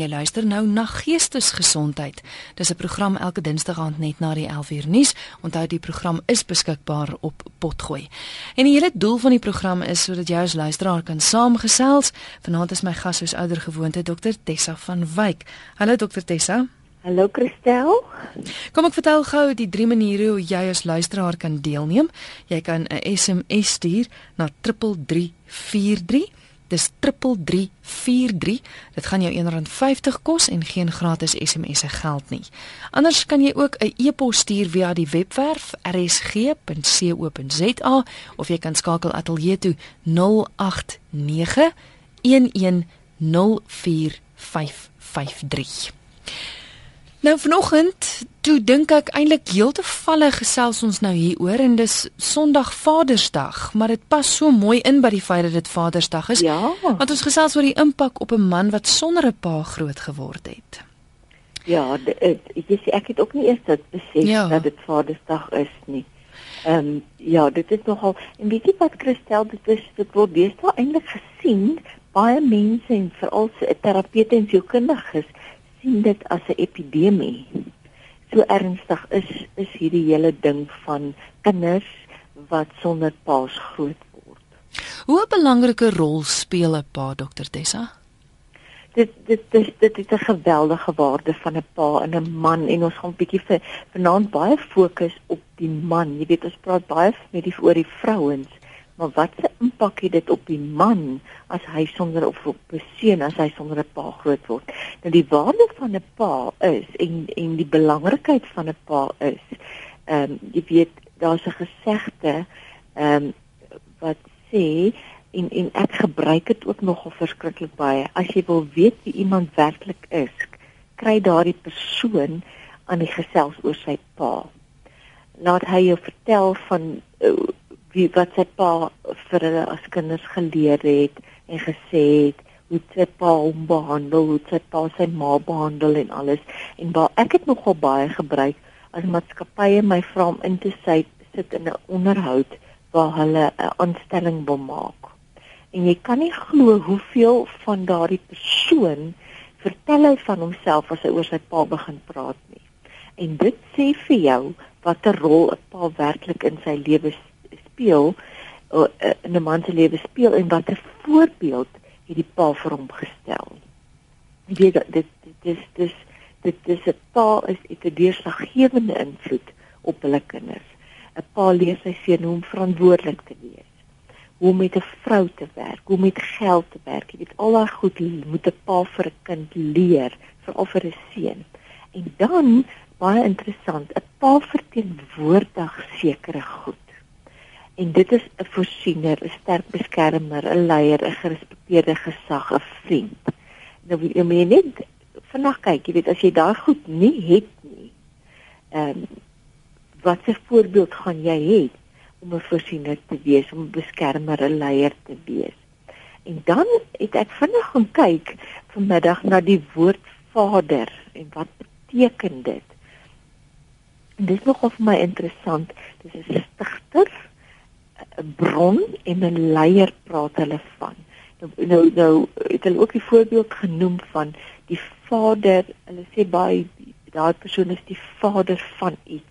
Jy luister nou na Geestesgesondheid. Dis 'n program elke Dinsdag aand net na die 11uur nuus. Onthou die program is beskikbaar op Potgooi. En die hele doel van die program is sodat jy as luisteraar kan saamgesels. Vanaand is my gas soos ouer gewoonte Dr Tessa van Wyk. Hallo Dr Tessa. Hallo Christel. Kom ek vertel gou die drie maniere hoe jy as luisteraar kan deelneem. Jy kan 'n SMS stuur na 3343 Dis 3343. Dit gaan jou R1.50 kos en geen gratis SMS'e geld nie. Anders kan jy ook 'n e-pos stuur via die webwerf rsg.co.za of jy kan skakel ateljee toe 089 110453. Nou vanoggend, toe dink ek eintlik heeltevallig gesels ons nou hieroor en dis Sondag Vadersdag, maar dit pas so mooi in by die feit dat dit Vadersdag is. Ja. Want ons gesels oor die impak op 'n man wat sonder 'n pa groot geword het. Ja, ek sê ek het ook nie eers dit besef ja. dat dit Vadersdag is nie. Ehm um, ja, dit is nogal en weet jy wat Christel, dit is dit word deesdae eintlik gesien baie mense en veral terapeute en sielkundiges sien dit as 'n epidemie. So ernstig is is hierdie hele ding van kinders wat sonder paas groot word. Hoe 'n belangrike rol speel 'n pa, Dr Tessa? Dit dit dit dit is 'n geweldige waarde van 'n pa en 'n man en ons gaan 'n bietjie vir vanaand baie fokus op die man. Jy weet ons praat baie met die oor die vrouens, maar wat se impak het dit op die man as hy sonder of op 'n seun as hy sonder 'n pa groot word? Nou die waarde van 'n pa is en en die belangrikheid van 'n pa is, ehm um, jy weet daar's 'n gesegde ehm um, wat sê en en ek gebruik dit ook nogal verskriklik baie. As jy wil weet wie iemand werklik is, kry daardie persoon aan die gesels oor sy pa. Laat hy jou vertel van uh, wie wat sy pa vir hulle as kinders geleer het en gesê het hoe sy pa hom behandel, hoe sy pa sy ma behandel en alles. En waar ek het nogal baie gebruik as maatskappye my vra om in te sy, sit in 'n onderhoud waar hulle 'n aanstelling wil maak. En jy kan nie glo hoeveel van daardie persoon vertel hy van homself as hy oor sy pa begin praat nie. En dit sê vir jou watter rol 'n pa werklik in sy lewe speel uh, in 'n man se lewe speel en watter voorbeeld het die pa vir hom gestel. Jy weet dit dit is dis dit dis 'n pa is 'n deurslaggewende invloed op hulle kinders. 'n Pa leer sy seun hoe om verantwoordelik te wees. Hoe om met 'n vrou te werk, hoe om met geld te werk. Jy weet al daai goed moet 'n pa vir 'n kind leer, veral vir 'n seun. En dan baie interessant, 'n pa verteenwoordig sekere goed. En dit is 'n voorsiener, 'n sterk beskermer, 'n leier, 'n gerespekteerde gesag, 'n vriend. Nou jy moet net vanaand kyk, jy weet as jy daai goed nie het nie. Ehm um, wat 'n voorbeeld gaan jy hê om 'n voorsiener te wees, om 'n beskermer, 'n leier te wees? En dan het ek vinnig gaan kyk vanmiddag na die woord Vader en wat beteken dit? Dit is nogal vir my interessant. Dis 'n stigter 'n bron en 'n leier praat hulle van. Nou nou, nou het hulle ook die voorbeeld genoem van die vader, hulle sê baie daai persoon is die vader van iets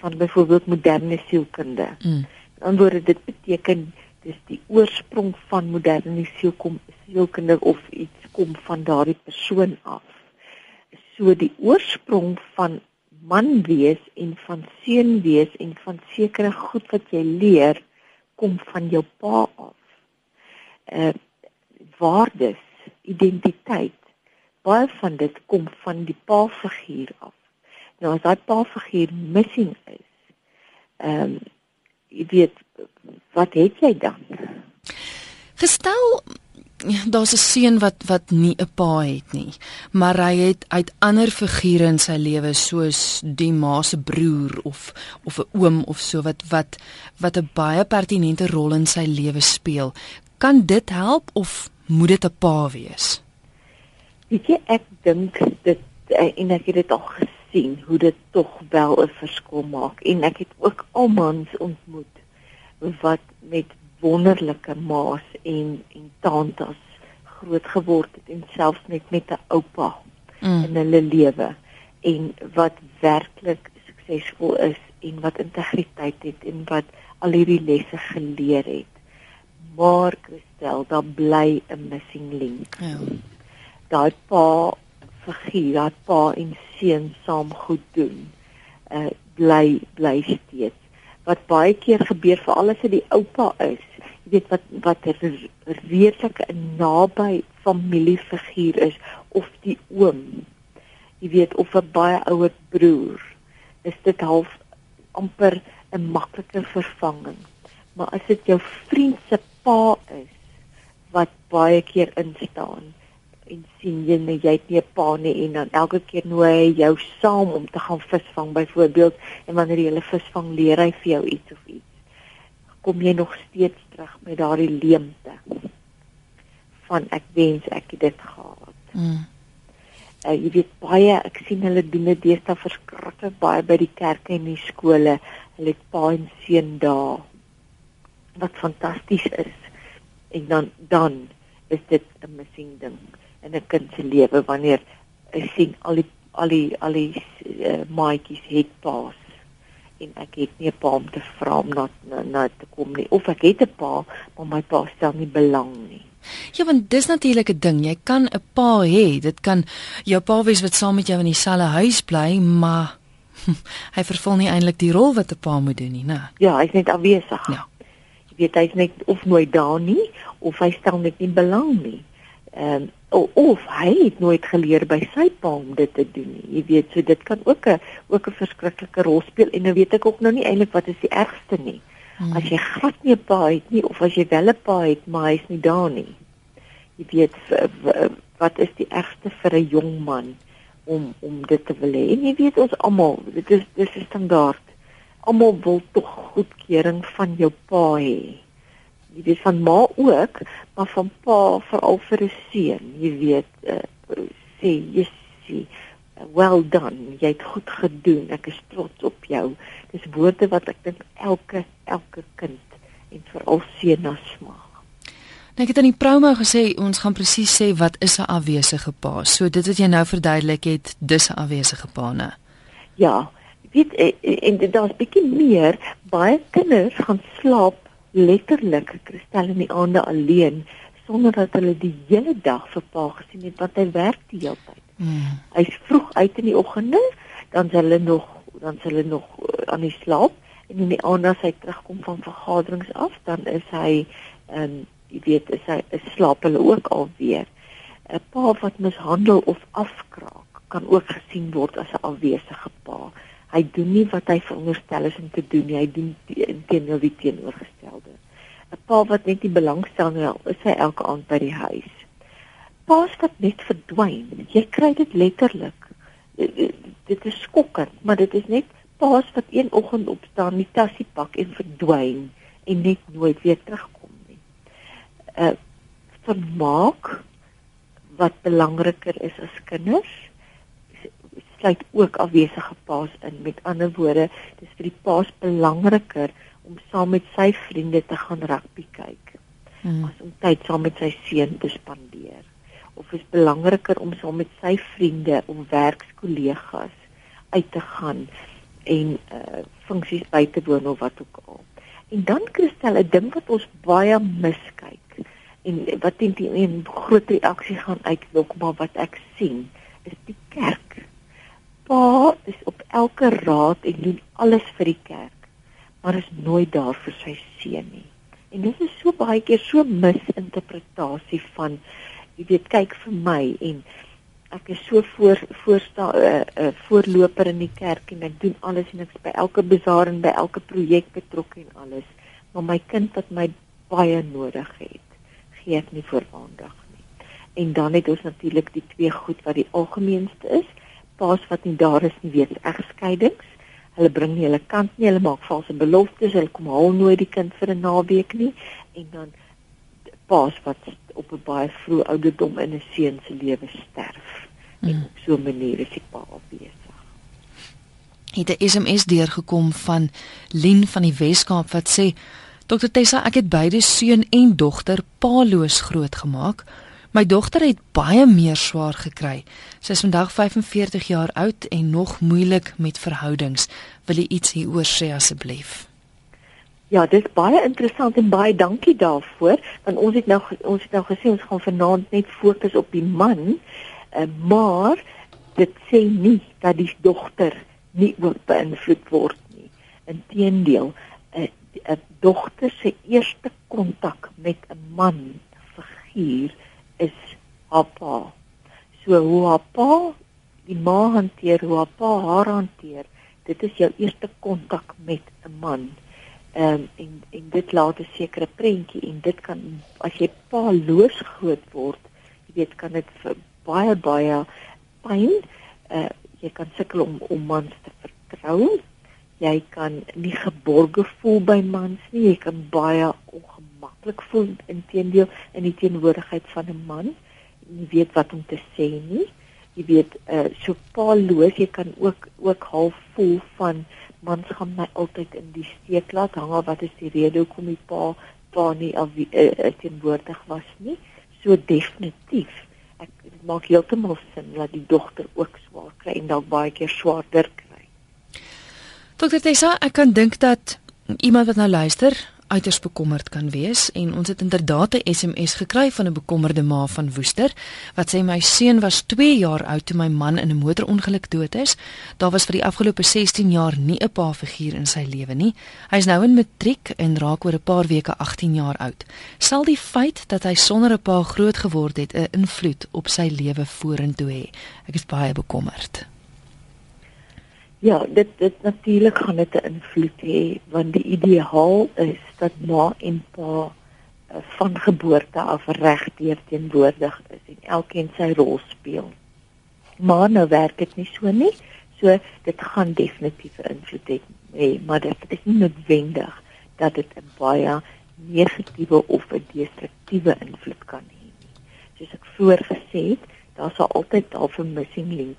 van byvoorbeeld moderne sielkunde. Mm. Dan word dit beteken dis die oorsprong van moderne sielkom sielkunde of iets kom van daardie persoon af. So die oorsprong van man wees en van seun wees en van sekere goed wat jy leer kom van jou pa af. Uh waardes, identiteit, baie van dit kom van die pa figuur af. Nou as daai pa figuur missing is, ehm um, jy weet wat het jy dan? Gestel daar's 'n seun wat wat nie 'n pa het nie, maar hy het uit ander figure in sy lewe soos die ma se broer of of 'n oom of so wat wat wat 'n baie pertinente rol in sy lewe speel. Kan dit help of moet dit 'n pa wees? Weet jy ek dink dit eh, en ek het dit al gesien hoe dit tog wel 'n verskil maak en ek het ook al mans ontmoet wat met wonderlike maas en en tantes groot geword het en selfs net met 'n oupa Mm. in hulle lewe en wat werklik suksesvol is en wat integriteit het en wat al hierdie lesse geleer het. Maar Christel, daar bly 'n missing link. Ja. Daai pa figuur, daai pa en seun saam goed doen. Uh bly bly steeds. Wat baie keer gebeur veral as dit die oupa is. Weet wat wat 'n redelike 'n naby familiefiguur is of die oom. Jy weet of 'n baie ouer broer. Is dit half amper 'n maklike vervanging. Maar as dit jou vriend se pa is wat baie keer instaan en sien jy nee, jy het nie 'n pa nie en dan elke keer nooi hy jou saam om te gaan visvang byvoorbeeld en wanneer jy hulle visvang leer hy vir jou iets of iets. Kom jy nog steeds terug met daardie leemte van ek wens ek het dit gehad. Mm. Uh, jy weet baie ek sien hulle doen dit deesdae verskriklik baie by die kerke en die skole. Hulle het pa en seun daar wat fantasties is. En dan dan is dit 'n missing ding in 'n kind se lewe wanneer ek sien al die al die al die uh, maatjies het paas en ek het nie 'n pa om te vra om na, na na te kom nie of ek het 'n pa maar my pa stel nie belang nie. Ja, want dis natuurlik 'n ding. Jy kan 'n pa hê. Dit kan jou pa wees wat saam met jou in dieselfde huis bly, maar hy vervul nie eintlik die rol wat 'n pa moet doen nie, né? Ja, hy's net afwesig. Ja. Jy weet hy's net of nooit daar nie of hy stel net nie belang nie. Ehm um, of, hy het nooit geleer by sy pa om dit te doen nie. Jy weet, so dit kan ook 'n ook 'n verskriklike rol speel en nou weet ek ook nou nie eintlik wat is die ergste nie. Hmm. As jy glad nie 'n pa het nie of as jy wel 'n pa het maar hy's nie daar nie. Jy weet wat is die ergste vir 'n jong man om om dit te wil hê. En jy weet ons almal, dit is dis 'n standaard. Almal wil tog goedkeuring van jou pa hê. Jy weet van ma ook, maar van pa veral vir 'n seun. Jy weet uh, sê Jessie, well done. Jy het goed gedoen. Ek is trots op jou. Dis woorde wat ek dink elke elke kind en veral seun na smag. Nou, ek het in die promo gesê ons gaan presies sê wat is 'n afwesige pa. So dit wat jy nou verduidelik het, dis 'n afwesige pa, né? Ja, weet eh, eh, en dit daar's bietjie meer. Baie kinders gaan slaap letterlik kristal in die aande alleen sonder dat hulle die hele dag vir pa gesien het want hy werk die hele tyd. Mm. Hy's vroeg uit in die oggende, dan sal hulle nog dan sal hulle nog uh, aan die slaap en in die aand as hy terugkom van vergaderings af, dan is hy ehm um, jy weet, is hy is slaap hulle ook alweer. 'n Pa wat mishandel of afkraak kan ook gesien word as 'n afwesige pa. Hy doen nie wat hy veronderstel is om te doen nie. Hy doen teenoor die teenoorgestelde. 'n Pa wat net nie belangstel nie, is hy elke aand by die huis. Paas wat net verdwyn. Jy kry dit letterlik. Dit, dit is skokkend, maar dit is net paas wat een oggend opstaan, die tassie pak en verdwyn en net nooit weer terugkom nie. Uh vermaak wat belangriker is as kinders sluit ook afwesige paas in. Met ander woorde, dis vir die paas belangriker om saam met sy vriende te gaan rugby kyk Mm. as om tyd saam met sy seun te spandeer. Of is belangriker om saam met sy vriende of werkskollegas uit te gaan en uh funksies by te woon of wat ook al. En dan Christel, 'n ding wat ons baie miskyk en wat teen die 'n groot reaksie gaan uitlok, maar wat ek sien, is die kerk. Pa is op elke raad en doen alles vir die kerk, maar is nooit daar vir sy seun nie. En dit is so baie keer so misinterpretasie van jy weet kyk vir my en ek is so voor voorsta 'n uh, uh, voorloper in die kerk en ek doen alles en ek's by elke bazaar en by elke projek betrokke en alles. Maar my kind wat my baie nodig het gee ek nie voor aandag nie. En dan het ons natuurlik die twee goed wat die algemeenste is. Paas wat nie daar is nie weet egskeidings hulle bring nie hulle kant nie hulle maak valse beloftes hulle kom haal nooit die kind vir 'n naweek nie en dan paas wat op 'n baie vroeë ouderdom in 'n seun se lewe sterf en Mm. op so 'n manier is die pa besig Het 'n SMS deurgekom van Lien van die Weskaap wat sê: "Dr Tessa, ek het beide seun en dogter paaloos grootgemaak. My dogter het baie meer swaar gekry. Sy is vandag 45 jaar oud en nog moeilik met verhoudings. Wil jy iets hieroor sê asseblief? Ja, dit is baie interessant en baie dankie daarvoor want ons het nou ons het nou gesê ons gaan vanaand net fokus op die man, uh, maar dit sê nie dat die dogter nie ook beïnvloed word nie. Inteendeel, 'n 'n dogter se eerste kontak met 'n man figuur haar pa. So hoe haar pa die ma hanteer, hoe haar pa haar hanteer, dit is jou eerste kontak met 'n man. Ehm um, en en dit laat 'n sekere prentjie en dit kan as jy pa loos groot word, jy weet kan dit vir baie baie pyn. Uh jy kan sukkel om om mans te vertrou. Jy kan nie geborge voel by mans nie. Jy kan baie ongemaklik voel inteendeel in die teenwoordigheid van 'n man. Jy weet wat om te sê nie. Jy weet uh so paaloos jy kan ook ook half voel van mans gaan my altyd in die steek laat hang of wat is die rede hoekom die pa pa nie al uh, uh, teenwoordig was nie. So definitief ek dit maak heeltemal sin dat die dogter ook swaar kry en dalk baie keer swaarder kry. Dokter Tessa, ek kan dink dat iemand wat nou luister uiters bekommerd kan wees en ons het inderdaad 'n SMS gekry van 'n bekommerde ma van Woester wat sê my seun was 2 jaar oud toe my man in 'n motorongeluk dood is. Daar was vir die afgelope 16 jaar nie 'n pa figuur in sy lewe nie. Hy is nou in matriek en raak oor 'n paar weke 18 jaar oud. Sal die feit dat hy sonder 'n pa groot geword het 'n invloed op sy lewe vorentoe hê? Ek is baie bekommerd. Ja, dit dit natuurlik gaan dit 'n invloed hê want die ideaal is dat ma en pa uh, van geboorte af reg teenwoordig is en elkeen sy rol speel. Maar nou werk dit nie so nie. So dit gaan definitief 'n invloed hê, maar dit is nie noodwendig dat dit 'n baie negatiewe of 'n destruktiewe invloed kan hê. Soos ek vroeër gesê het, daar sal altyd daar 'n missing link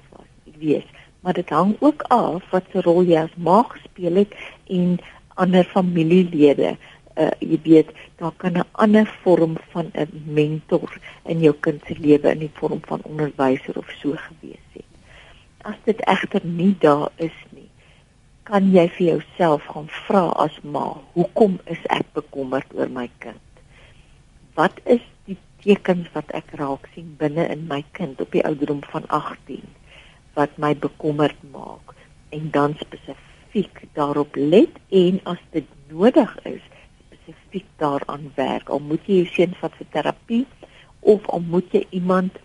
wees maar dit hang ook af wat se rol jy as ma gespeel het en ander familielede. Uh jy weet, daar kan 'n ander vorm van 'n mentor in jou kind se lewe in die vorm van onderwyser of so gewees het. As dit egter nie daar is nie, kan jy vir jouself gaan vra as ma, hoekom is ek bekommerd oor my kind? Wat is die tekens wat ek raak sien binne in my kind op die ouderdom van 18? Wat my bekommerd maak en dan spesifiek daarop let en as dit nodig is spesifiek daaraan werk. Al moet jy jou seun vat vir terapie of al moet jy iemand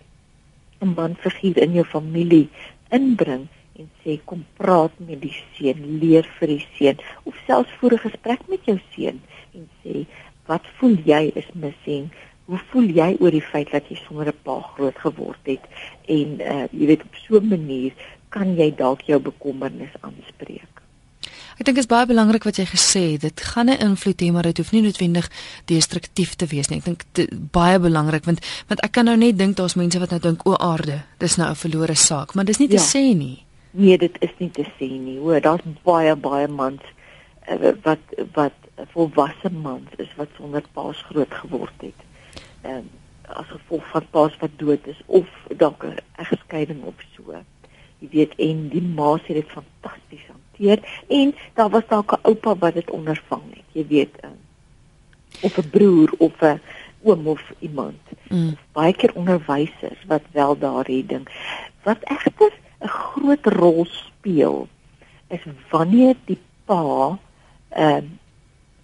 'n man figuur in jou familie inbring en sê kom praat met die seun, leer vir die seun of selfs voer 'n gesprek met jou seun en sê wat voel jy is missing? Hoe voel jy oor die feit dat jy sonder 'n pa groot geword het en uh jy weet op so 'n manier kan jy dalk jou bekommernis aanspreek. Ek dink dit is baie belangrik wat jy gesê het. Dit gaan 'n invloed hê, maar dit hoef nie noodwendig destruktief te wees nie. Ek dink dit baie belangrik want want ek kan nou net dink daar's mense wat nou dink o aarde, dis nou 'n verlore saak, maar dis nie te ja. sê nie. Nee, dit is nie te sê nie. Hoor, daar's baie baie mans uh, wat wat volwasse mans is wat sonder paas groot geword het ehm um, as gevolg van paas wat dood is of dalk 'n egskeiding of so. Jy weet en die ma sê dit fantasties hanteer en daar was dalk 'n oupa wat dit ondervang het. Jy weet um, of 'n broer of 'n oom of iemand. Mm. Baie keer onderwysers wat wel daardie ding wat egter 'n groot rol speel is wanneer die pa ehm um,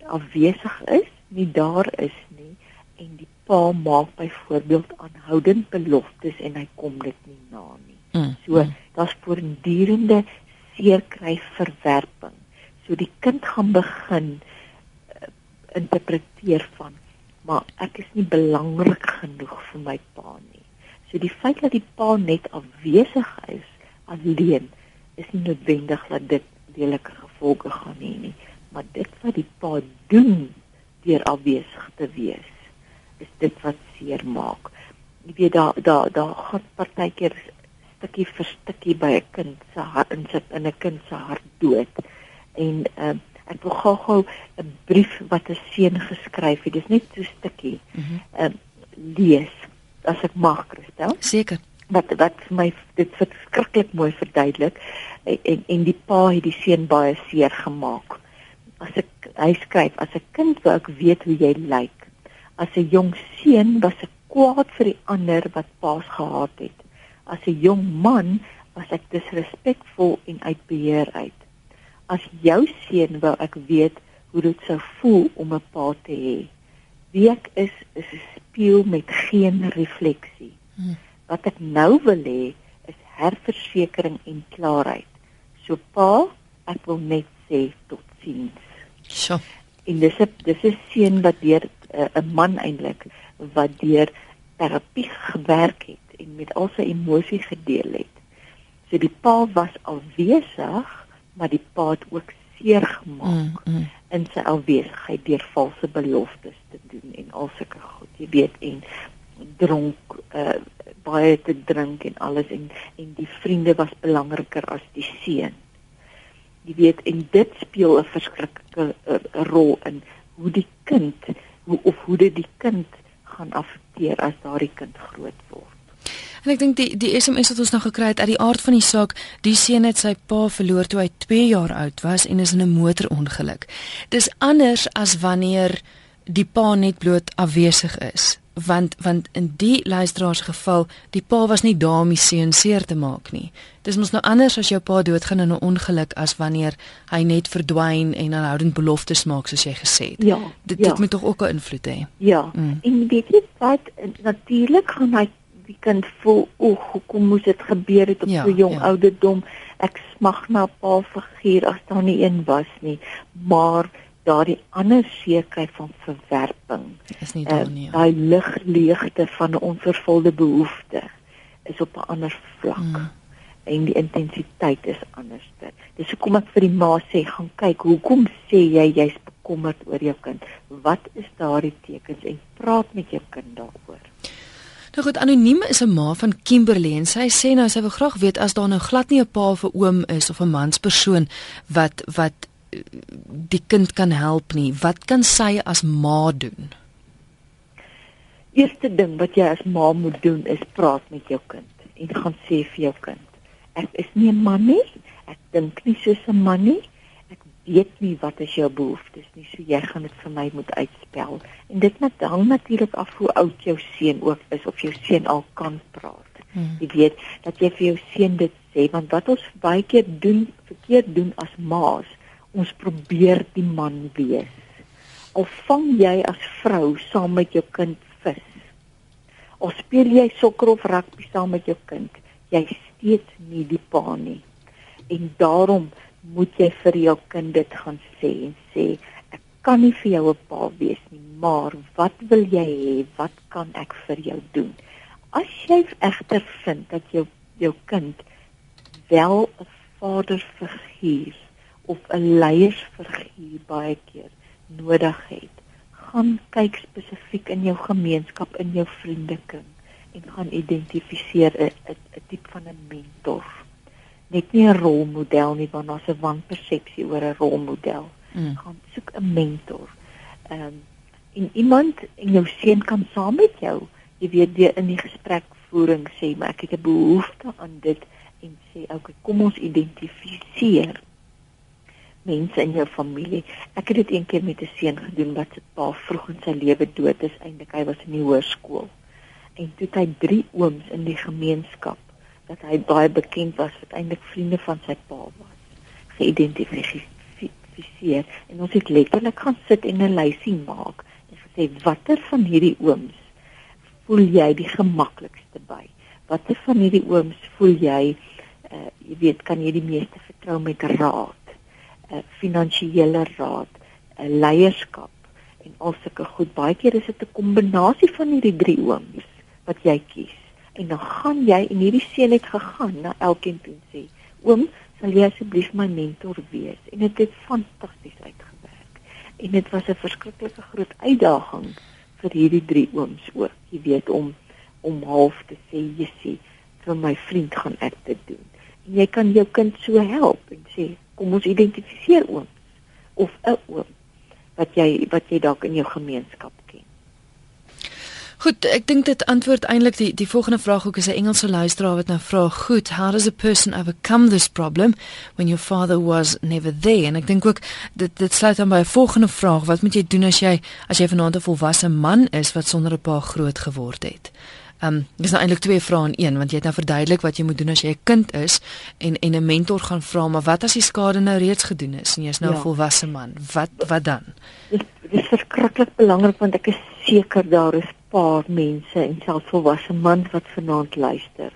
afwesig is, nie daar is nie en die pa maak byvoorbeeld aanhoudend beloftes en hy kom dit nie na nie. Mm. So mm. daar's voortdurende seerkry verwerping. So die kind gaan begin uh, interpreteer van maar ek is nie belangrik genoeg vir my pa nie. So die feit dat die pa net afwesig is alleen is nie noodwendig dat dit lelike gevolge gaan hê nie, maar dit wat die pa doen deur afwesig te wees is dit wat seer maak. Jy weet daar daar daar gaan partykeer stukkie vir stukkie by 'n kind se hart insit in 'n kind se hart dood. En uh, ek wil gou-gou 'n brief wat 'n seun geskryf het. Dis net so stukkie. Ehm mm uh, lees as ek mag, Christel. Seker. Wat wat vir my dit verskriklik mooi verduidelik en, en die pa het die seun baie seer gemaak. As ek hy skryf as 'n kind wou ek weet hoe jy lyk. As 'n jong seun was ek kwaad vir die ander wat paas gehaat het. As 'n jong man was ek disrespekvol en uit beheer uit. As jou seun wou ek weet hoe dit sou voel om 'n pa te hê. Wie ek is is 'n spieël met geen refleksie. Hmm. Wat ek nou wil hê is herversekering en klaarheid. So pa, ek wil net sê totsiens. So. En dis 'n dis 'n seun wat deur 'n uh, man eintlik wat deur terapie gewerk het en met al sy emosies gedeel het. So die pa was al besig, maar die pa het ook seer gemaak mm, mm. in sy alwesigheid deur valse beloftes te doen en al sulke goed, jy weet en dronk uh, baie te drink en alles en en die vriende was belangriker as die seun. Jy weet en dit speel 'n verskriklike uh, rol in hoe die kind hoe of hoe dit die kind gaan affekteer as daardie kind groot word. En ek dink die die SMS wat ons nou gekry het uit die aard van die saak, die seun het sy pa verloor toe hy 2 jaar oud was en is in 'n motorongeluk. Dis anders as wanneer die pa net bloot afwesig is want want in die luisteraars geval die pa was nie daar om die seun seer te maak nie. Dis mos nou anders as jou pa doodgaan in 'n ongeluk as wanneer hy net verdwyn en aanhoudend beloftes maak soos jy gesê het. Ja, dit ja. dit moet tog ook 'n invloed hê. Ja. Mm. En weet jy wat natuurlik gaan hy die kind voel o, hoekom moes dit gebeur het op ja, so jong ja. ouderdom? Ek smag na 'n pa figuur as daar nie een was nie. Maar daardie ander sekerheid van verwerping is nie daar nie. Uh, daai ligleegte van 'n onvervulde behoefte is op 'n ander vlak. Mm. En die intensiteit is anders. Dis hoekom ek vir die ma sê, gaan kyk, hoekom sê jy jy's bekommerd oor jou kind? Wat is daardie tekens en praat met jou kind daaroor? Nou goed, anoniem is 'n ma van Kimberley en sy sê nou sy wil graag weet as daar nou glad nie 'n pa of 'n oom is of 'n manspersoon wat wat die kind kan help nie. Wat kan sy as ma doen? Eerste ding wat jy as ma moet doen is praat met jou kind en gaan sê vir jou kind: Ek is nie 'n man nie. Ek dink nie soos 'n man nie. Ek weet nie wat is jou behoeftes nie. So jy gaan dit vir my moet uitspel. En dit moet hang natuurlik af hoe oud jou seun ook is of jou seun al kan praat. Hmm. Jy weet dat jy vir jou seun dit sê want wat ons baie keer doen verkeerd doen as ma's ons probeer die man wees. Al vang jy as vrou saam met jou kind vis. Of speel jy sokker of rugby saam met jou kind, jy steeds nie die pa nie. En daarom moet jy vir jou kind dit gaan sê en sê ek kan nie vir jou 'n pa wees nie, maar wat wil jy hê? Wat kan ek vir jou doen? As jy egter vind dat jou jou kind wel 'n vaderfiguur of 'n leiersfiguur baie keer nodig het, gaan kyk spesifiek in jou gemeenskap, in jou vriendekring en gaan identifiseer 'n 'n tipe van 'n mentor. Net nie 'n rolmodel nie, want daar's 'n wanpersepsie oor 'n rolmodel. Mm. Gaan soek 'n mentor. Ehm um, en iemand en jou seun kan saam met jou, jy weet, deur in die gesprekvoering sê, maar ek het 'n behoefte aan dit en sê, "Oké, okay, kom ons identifiseer mense in jou familie. Ek het dit een keer met 'n seun gedoen wat se pa vroeg in sy lewe dood is. Eindelik hy was in die hoërskool. En toe het hy drie ooms in die gemeenskap dat hy baie bekend was wat eintlik vriende van sy pa was. Geïdentifiseer en ons het letterlik gaan sit en 'n lysie maak en gesê watter van hierdie ooms voel jy die gemaklikste by? Watter van hierdie ooms voel jy uh, jy weet kan jy die meeste vertrou met raad? 'n finansiële raad, 'n leierskap en al sulke goed. Baie keer is dit 'n kombinasie van hierdie drie ooms wat jy kies. En dan gaan jy en hierdie seun het gegaan na elkeen toe sê: "Oom, sal jy asseblief my mentor wees?" En dit het fantasties uitgewerk. En dit was 'n verskriklike groot uitdaging vir hierdie drie ooms ook, jy weet om om half te sê, "Jessie, vir my vriend gaan ek dit doen." En jy kan jou kind so help en sê, kom ons identifiseer ooms of 'n oom wat jy wat jy dalk in jou gemeenskap ken. Goed, ek dink dit antwoord eintlik die die volgende vraag ook is 'n Engelse luisteraar wat nou vra, "Goed, how does a person overcome this problem when your father was never there?" En ek dink ook dit dit sluit aan by 'n volgende vraag, wat moet jy doen as jy as jy vanaand 'n volwasse man is wat sonder 'n pa groot geword het? Ehm um, dis nou eintlik twee vrae in een want jy het nou verduidelik wat jy moet doen as jy 'n kind is en en 'n mentor gaan vra maar wat as die skade nou reeds gedoen is? En jy's nou 'n ja. volwasse man. Wat wat dan? Dis dis verskriklik belangrik want ek is seker daar is paar mense en selfs volwasse mans wat vanaand luister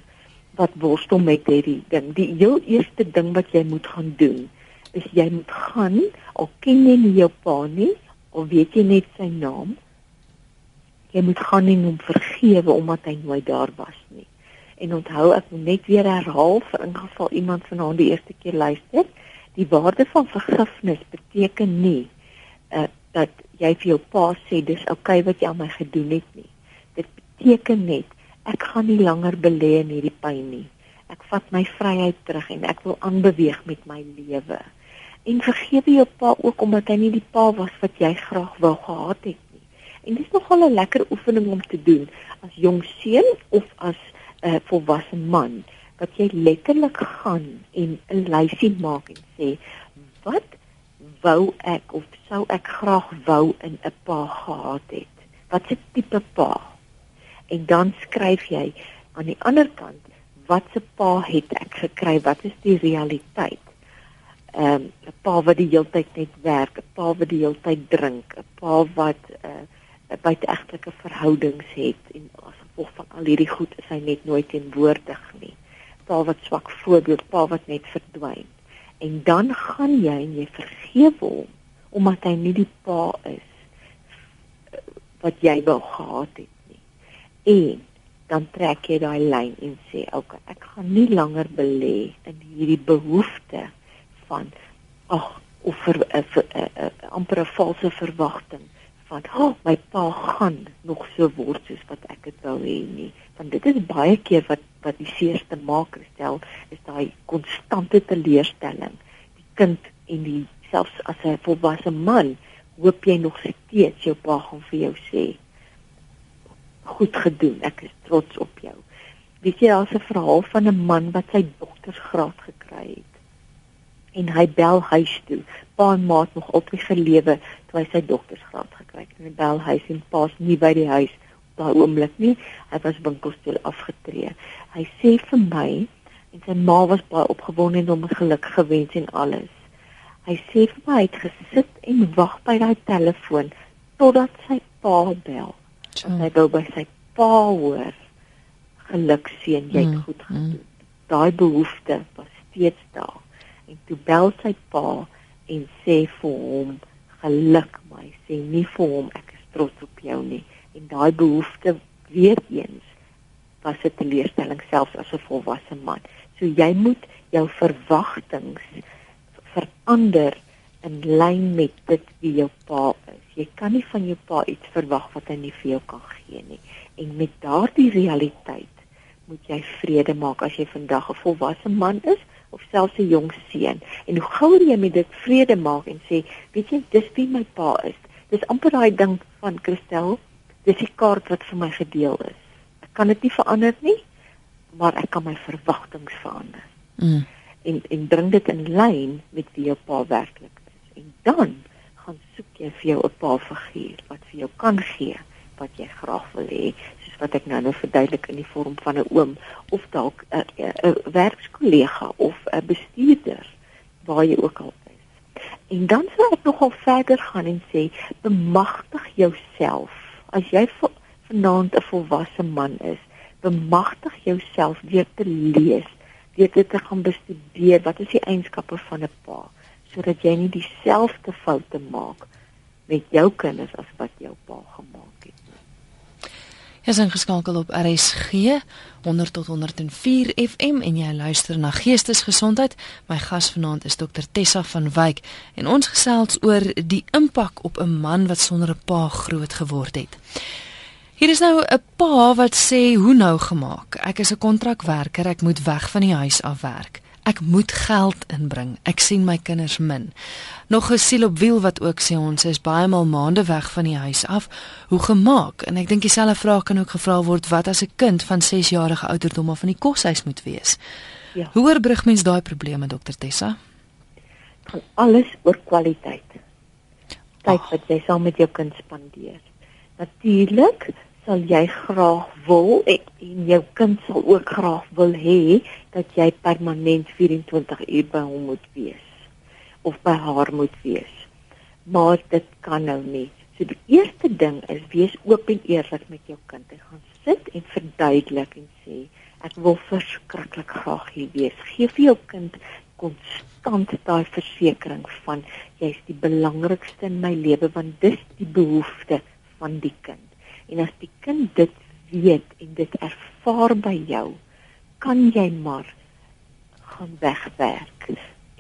wat worstel met hierdie ding. Die heel eerste ding wat jy moet gaan doen is jy moet gaan al ken jy nie jou pa nie of weet jy net sy naam jy moet gaan en hom vergewe omdat hy nooit daar was nie. En onthou ek moet net weer herhaal vir ingeval iemand vanaand die eerste keer luister, die waarde van vergifnis beteken nie uh, dat jy vir jou pa sê dis oukei okay wat jy aan my gedoen het nie. Dit beteken net ek gaan nie langer belê in hierdie pyn nie. Ek vat my vryheid terug en ek wil aanbeweeg met my lewe. En vergewe jou pa ook omdat hy nie die pa was wat jy graag wou gehad het En dit is nogal 'n lekker oefening om te doen as jong seun of as 'n uh, volwasse man dat jy letterlik gaan en 'n lysie maak en sê wat wou ek of sou ek graag wou in 'n pa gehad het. Wat 'n tipe pa? En dan skryf jy aan die ander kant wat se pa het ek gekry? Wat is die realiteit? Ehm um, 'n pa wat die hele tyd net werk, 'n pa wat die hele tyd drink, 'n pa wat uh, buiteegtelike verhoudings het en as gevolg van al hierdie goed is hy net nooit teenwoordig nie. Pa wat swak voorbeeld, pa wat net verdwyn. En dan gaan jy en jy vergewe hom omdat hy nie die pa is eh, wat jy wou gehad het nie. En dan trek jy daai lyn en sê, "Oké, okay, ek gaan nie langer belê in hierdie behoefte van ag of vir 'n uh, uh, amper 'n valse verwagting van oh, my pa gaan nog so word soos wat ek dit wou hê nie. Want dit is baie keer wat wat die seerste maak stel is daai konstante teleurstelling. Die kind en die selfs as 'n volwasse man hoop jy nog steeds jou pa gaan vir jou sê goed gedoen ek is trots op jou. Weet jy daar's 'n verhaal van 'n man wat sy doktersgraad gekry het en hy bel huis toe pa en ma het nog altyd gelewe toe hy sy doktersgraad gekry het. En hy bel huis en pa's nie by die huis op daai oomblik nie. Hy was winkelstoel afgetree. Hy sê vir my en sy ma was baie opgewonde en hom geluk gewens en alles. Hy sê vir my hy het gesit en wag by daai telefoon totdat sy pa bel. En hy wou by sy pa hoor. Geluk seën jy het mm, goed gedoen. Mm. Daai behoefte was steeds daar. En toe bel sy pa en sê vir hom geluk my sê nie vir hom ek is trots op jou nie. En daai behoefte weer eens was 'n teleurstelling selfs as 'n volwasse man. So jy moet jou verwagtinge verander in lyn met dit wie jou pa is. Jy kan nie van jou pa iets verwag wat hy nie vir jou kan gee nie. En met daardie realiteit moet jy vrede maak as jy vandag 'n volwasse man is of selfs 'n jong seun. En hoe gouer jy met dit vrede maak en sê, weet jy, dis wie my pa is. Dis amper daai ding van Christel, dis die kaart wat vir my gedeel is. Ek kan dit nie verander nie, maar ek kan my verwagtinge verander. Mm. En en bring dit in lyn met wie jou pa werklik is. En dan gaan soek jy vir jou 'n pa figuur wat vir jou kan gee wat jy graag wil hê wat ek nou nou verduidelik in die vorm van 'n oom of dalk 'n 'n werkskollega of 'n bestuurder waar jy ook al is. En dan sou ek nogal verder gaan en sê bemagtig jouself. As jy vanaand 'n volwasse man is, bemagtig jouself deur te lees, deur dit te gaan bestudeer wat is die eienskappe van 'n pa sodat jy nie dieselfde foute maak met jou kinders as wat jou pa gemaak het. Is ingeskakel op RSG 100 tot 104 FM en jy luister na Geestesgesondheid. My gas vanaand is Dr Tessa van Wyk en ons gesels oor die impak op 'n man wat sonder 'n pa groot geword het. Hier is nou 'n pa wat sê hoe nou gemaak. Ek is 'n kontrakwerker, ek moet weg van die huis af werk. Ek moet geld inbring. Ek sien my kinders min. Nog 'n siel op wiel wat ook sê ons is baie maal maande weg van die huis af. Hoe gemaak? En ek dink dieselfde vraag kan ook gevra word wat as 'n kind van 6 jarige ouderdom af in die koshuis moet wees. Ja. Hoe oorbrug mens daai probleme, dokter Tessa? Van alles oor kwaliteit. Tyd wat jy saam met jou kind spandeer. Natuurlik sal jy graag wil en, en jou kind sal ook graag wil hê dat jy permanent 24 uur by hom moet wees of by haar moet wees. Maar dit kan nou nie. So die eerste ding is wees oop en eerlik met jou kind. Jy gaan sit en verduidelik en sê ek wil verskriklik graag hier wees. Geef vir jou kind konstant daai versekering van jy's die belangrikste in my lewe want dis die behoefte van die kind. Kind dit weet en dit ervaar by jou, kan jy maar gaan wegwerk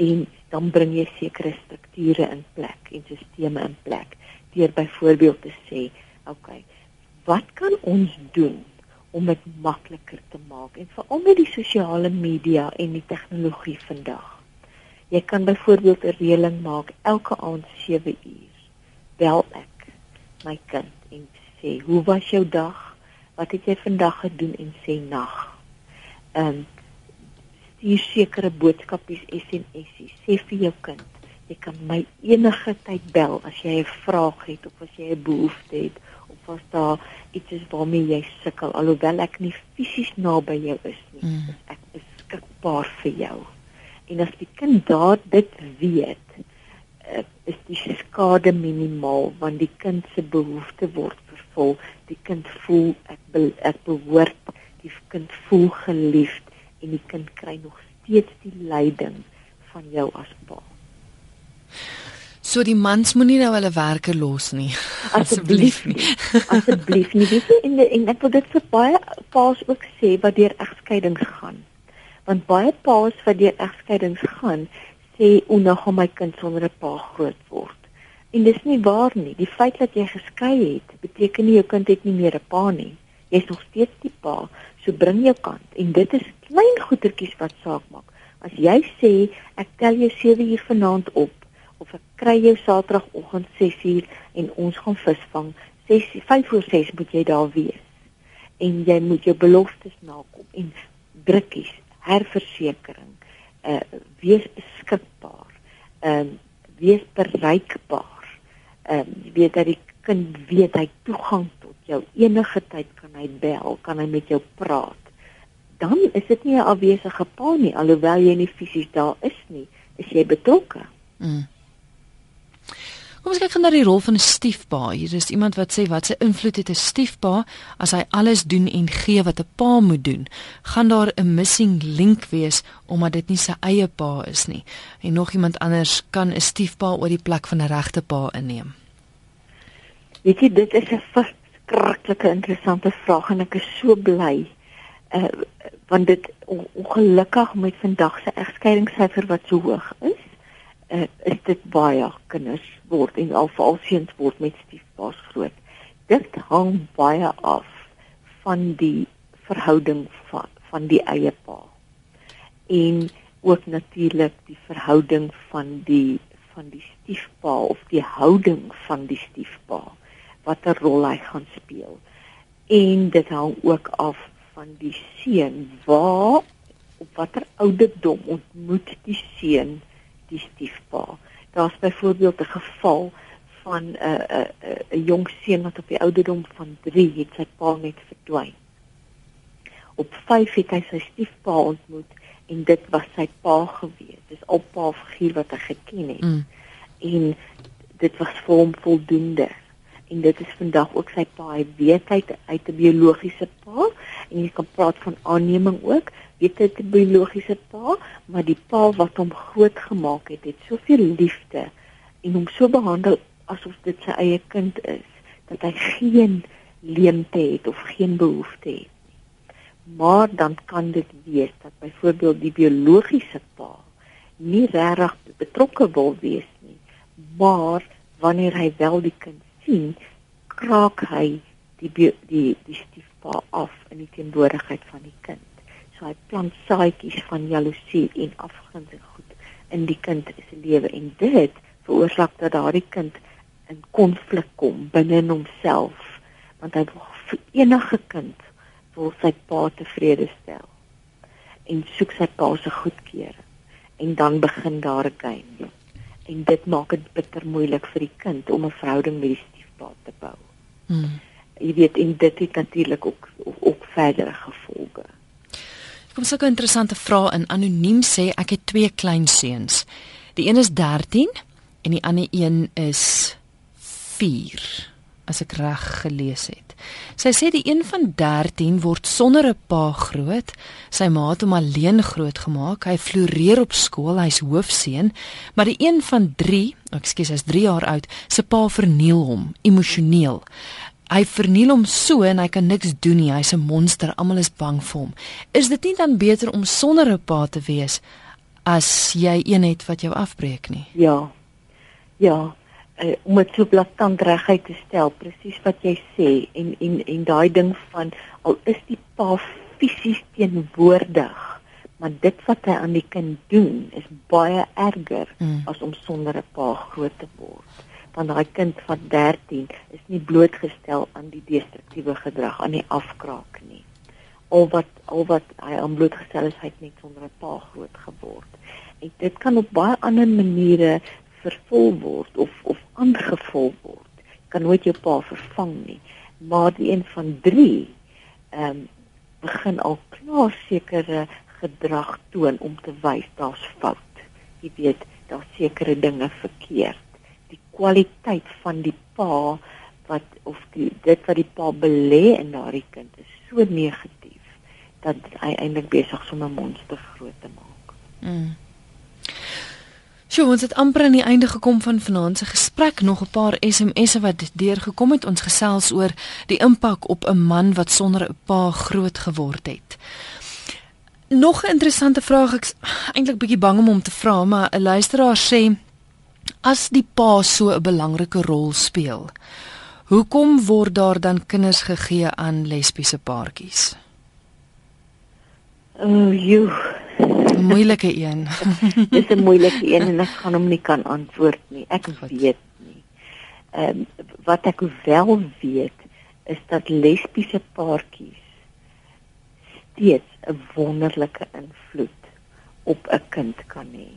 en dan bring jy sekere strukture in plek en sisteme in plek deur byvoorbeeld te sê, "Oké, okay, wat kan ons doen om dit makliker te maak?" En veral met die sosiale media en die tegnologie vandag. Jy kan byvoorbeeld 'n reëling maak elke aand 7 uur. Bel ek my kind sê, "Hoe was jou dag? Wat het jy vandag gedoen?" en sê nag. Ehm um, stuur sekere boodskapies SMS'ies. Sê vir jou kind, jy kan my enige tyd bel as jy 'n vraag het of as jy 'n behoefte het of as daar iets is waarmee jy sukkel alhoewel ek nie fisies naby jou is nie. Mm. Ek is beskikbaar vir jou. En as die kind daar dit weet, is die skade minimaal want die kind se behoefte word vol die kind voel ek be, ek behoort die kind voel geliefd en die kind kry nog steeds die leiding van jou as pa. So die mans moenie nou hulle werke los nie. Asseblief nie. Asseblief nie. Weet jy en, en ek wil dit vir baie paas ook sê wat deur egskeidings gaan. Want baie paas wat deur egskeidings gaan sê o, nou gaan my kind sonder 'n pa groot word. En dis nie waar nie. Die feit dat jy geskei het, beteken nie jou kind het nie meer 'n pa nie. Jy's nog steeds die pa. So bring jou kant en dit is klein goetertjies wat saak maak. As jy sê ek tel jou 7 uur vanaand op of ek kry jou Saterdagoggend 6 uur en ons gaan visvang, 6 5 voor 6 moet jy daar wees. En jy moet jou beloftes nakom en drukkies, herversekering, uh wees beskikbaar. Ehm uh, wees bereikbaar ehm um, jy weet dat die kind weet hy toegang tot jou enige tyd kan hy bel, kan hy met jou praat. Dan is dit nie 'n afwesige pa nie alhoewel jy nie fisies daar is nie, is jy betrokke. Mm. Kom ons kyk na die rol van 'n stiefpa. Hier is iemand wat sê wat se invloed het 'n stiefpa as hy alles doen en gee wat 'n pa moet doen? Gaan daar 'n missing link wees omdat dit nie sy eie pa is nie? En nog iemand anders kan 'n stiefpa oor die plek van 'n regte pa inneem? Weet jy, dit is 'n verskriklike interessante vraag en ek is so bly. Uh want dit ongelukkig met vandag se egskeidingssyfer wat so hoog is, uh, is dit baie kinders word en al veral seuns word met stiefpaas groot. Dit hang baie af van die verhouding van van die eie pa. En ook natuurlik die verhouding van die van die stiefpa of die houding van die stiefpa watter rol hy gaan speel. En dit hang ook af van die seun waar op watter ouderdom ontmoet die seun die stiefpa. Daar's byvoorbeeld 'n geval van 'n uh, 'n uh, 'n uh, jong seun wat op die ouderdom van 3 het sy pa net verdwyn. Op 5 het hy sy stiefpa ontmoet en dit was sy pa gewees. Dis al pa figuur wat hy geken het. Mm. En dit was vir hom voldoende. En dit is vandag ook sy pa. Hy weet hy uit 'n biologiese pa en jy kan praat van aanneming ook weet dit 'n biologiese pa, maar die pa wat hom groot gemaak het, het soveel liefde en hom so behandel asof dit sy eie kind is, dat hy geen leemte het of geen behoefte het. Maar dan kan dit wees dat byvoorbeeld die biologiese pa nie regtig betrokke wil wees nie, maar wanneer hy wel die kind sien, kraak hy die die die stiefpa af in die teenwoordigheid van die kind. So hy plant saadjies van jaloesie en afgunsing goed in die kind se lewe en dit veroorsaak dat daardie kind in konflik kom binne homself want hy wil vir enige kind wil sy pa tevrede stel en soek sy pa se goedkeuring en dan begin daar 'n game en dit maak dit bitter moeilik vir die kind om 'n verhouding met die stiefpa te bou. Hmm. Jy weet en dit het natuurlik ook ook verdere gevolge. Kom sulke interessante vrae in anoniem sê ek het twee klein seuns. Die een is 13 en die ander een is 4 as ek reg gelees het. Sy sê die een van 13 word sonder 'n pa groot. Sy ma het hom alleen grootgemaak. Hy floreer op skool, hy's hoofseun, maar die een van 3, ekskuus, hy's 3 jaar oud, se pa verniel hom emosioneel. Hy verniel hom so en hy kan niks doen nie. Hy's 'n monster. Almal is bang vir hom. Is dit nie dan beter om sonder 'n pa te wees as jy een het wat jou afbreek nie? Ja. Ja uh, om dit so blaatant reguit te stel presies wat jy sê en en en daai ding van al is die pa fisies teenwoordig maar dit wat hy aan die kind doen is baie erger mm. as om sonder 'n pa groot te word. Want daai kind van 13 is nie blootgestel aan die destruktiewe gedrag aan die afkraak nie. Al wat al wat hy aan blootgestel is hy het net sonder 'n pa groot geword. En dit kan op baie ander maniere vervul word of of aangevul word. Jy kan nooit jou pa vervang nie. Maar die een van 3 ehm um, begin al klaar sekere gedrag toon om te wys daar's fout. Jy weet, daar's sekere dinge verkeerd. Die kwaliteit van die pa wat of die dit wat die pa belê in daardie kind is so negatief dat hy eintlik besig is om 'n monster groot te maak. Mm. Sjoe, ons het amper aan die einde gekom van vanaand se gesprek. Nog 'n paar SMS'e wat deurgekom het. Ons gesels oor die impak op 'n man wat sonder 'n pa groot geword het. Nog 'n interessante vraag. Ek eintlik bietjie bang om hom te vra, maar 'n luisteraar sê as die pa so 'n belangrike rol speel, hoekom word daar dan kinders gegee aan lesbiese paartjies? O, uh, joe moeilike een. Dis 'n moeilike een en ek gaan hom nie kan antwoord nie. Ek weet nie. Ehm um, wat ek wel weet is dat lesbiese paartjies steeds 'n wonderlike invloed op 'n kind kan hê.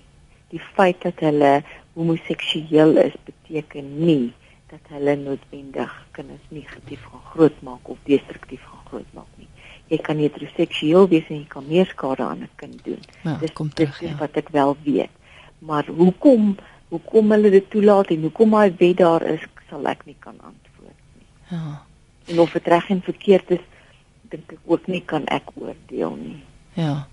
Die feit dat hulle homoseksueel is beteken nie dat hulle noodwendig kinders negatief gaan grootmaak of destruktief gaan grootmaak nie jy kan heteroseksueel wees en jy kan meer skade aan 'n kind doen. Ja, dis kom terug, dis ja. wat ek wel weet. Maar hoekom hoekom hulle dit toelaat en hoekom hy wet daar is, sal ek nie kan antwoord nie. Ja. En of dit reg en verkeerd is, dink ek ook nie kan ek oordeel nie. Ja.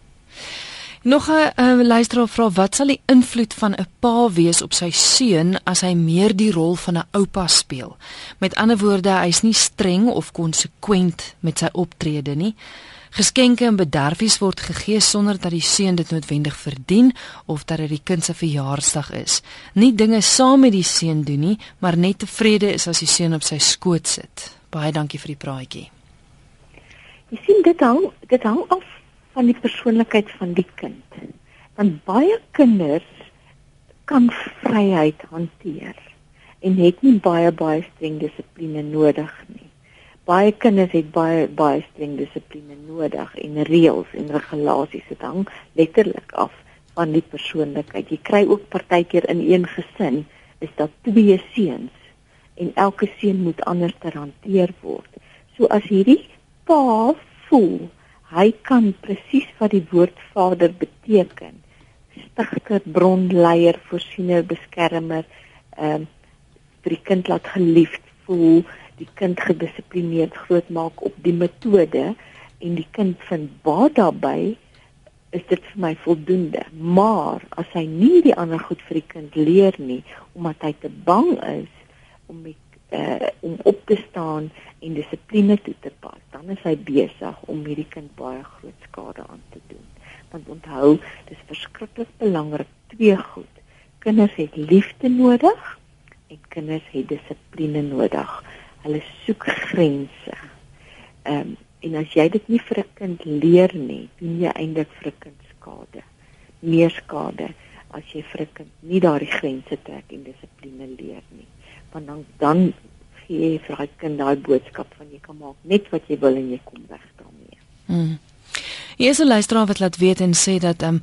Nog 'n uh, luisteraar vra wat sal die invloed van 'n pa wees op sy seun as hy meer die rol van 'n oupa speel. Met ander woorde, hy's nie streng of konsekwent met sy optrede nie. Geskenke en bederfies word gegee sonder dat die seun dit noodwendig verdien of dat dit die kind se verjaarsdag is. Nie dinge saam met die seun doen nie, maar net tevrede is as die seun op sy skoot sit. Baie dankie vir die praatjie. Jy sien dit hang dit hang af van die persoonlikheid van die kind. Want baie kinders kan vryheid hanteer en het nie baie baie streng dissipline nodig nie. Baie kinders het baie baie streng dissipline nodig en reëls en regulasies dit hang letterlik af van die persoonlikheid. Jy kry ook partykeer in een gesin is daar twee seuns en elke seun moet anders hanteer word. So as hierdie pa voel hy kan presies wat die woord vader beteken. Stigter, bronleier, voorsiener, beskermer, ehm uh, vir die kind laat geliefd voel, die kind gedissiplineerd grootmaak op die metode en die kind vind baat daarbey is dit vir my voldoende. Maar as hy nie die ander goed vir die kind leer nie omdat hy te bang is om met uh om op te staan en dissipline toe te pas, dan is hy besig om hierdie kind baie groot skade aan te doen. Want onthou, dis verskriklik belangrik twee goed. Kinders het liefde nodig en kinders het dissipline nodig. Hulle soek grense. Ehm um, En as jy dit nie vir 'n kind leer nie, doen jy eintlik vir 'n kind skade. Meer skade as jy vir 'n kind nie daardie grense trek en dissipline leer nie. Want dan dan gee vir daai kind daai boodskap van jy kan maak net wat jy wil en jy kom weg daarmee. Mm. Hier is 'n luisteraar wat laat weet en sê dat ehm um,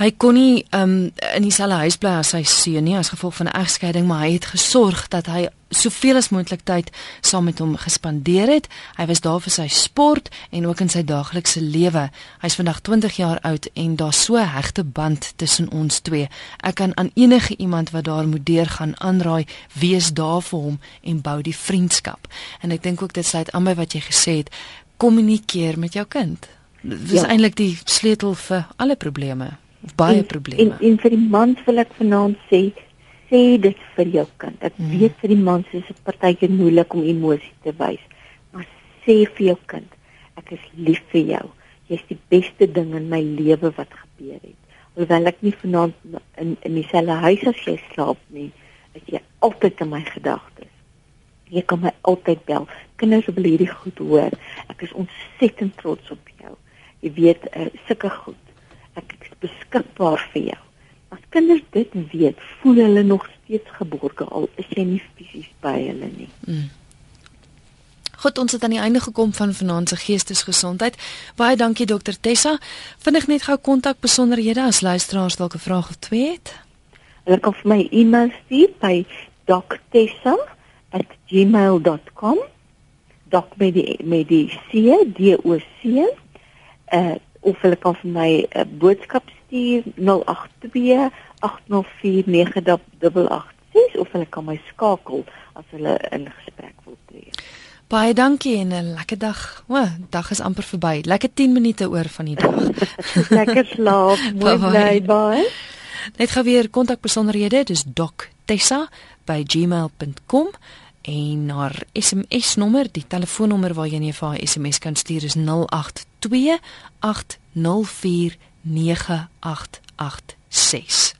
Hy kon nie um, in dieselfde huis bly as sy seun nie as gevolg van 'n egskeiding, maar hy het gesorg dat hy soveel as moontlik tyd saam met hom gespandeer het. Hy was daar vir sy sport en ook in sy daaglikse lewe. Hy's vandag 20 jaar oud en daar's so 'n hegte band tussen ons twee. Ek kan aan enige iemand wat daar moet deurgaan aanraai, wees daar vir hom en bou die vriendskap. En ek dink ook dit sluit aan by wat jy gesê het, kommunikeer met jou kind. Dit is ja. eintlik die sleutel vir alle probleme of baie probleme. En, en vir die mans wil ek vanaand sê, sê dit vir jou kind. Ek mm. weet vir die mans is dit partykeer moeilik om emosie te wys, maar sê vir jou kind, ek is lief vir jou. Jy's die beste ding in my lewe wat gebeur het. Alhoewel ek nie vanaand in in dieselfde huis as jy slaap nie, is jy altyd in my gedagtes. Jy kan my altyd bel. Kinders wil hierdie goed hoor. Ek is ontsettend trots op jou. Jy weet, uh, sulke goed ek is beskikbaar vir jou. As kinders dit weet, voel hulle nog steeds geborge al is jy nie fisies by hulle nie. Mm. Goed, ons het aan die einde gekom van vanaand se geestesgesondheid. Baie dankie dokter Tessa. Vinnig net gou kontak besonderhede as luisteraars dalk 'n vraag of twee het. Hulle kan vir my e-mail stuur by doctessa@gmail.com. Doc met die met die C D O C. Uh of hulle kan vir my 'n uh, boodskap stuur 082 804 9886 of hulle kan my skakel as hulle in gesprek wil tree. Baie dankie en 'n lekker dag. O, dag is amper verby. Lekker 10 minute oor van die dag. lekker slaap. Mooi bly. Bye. Net gou weer kontak besonderhede. Dis doctessa@gmail.com en haar SMS nommer, die telefoonnommer waar jy net vir haar SMS kan stuur is 082 804 9886.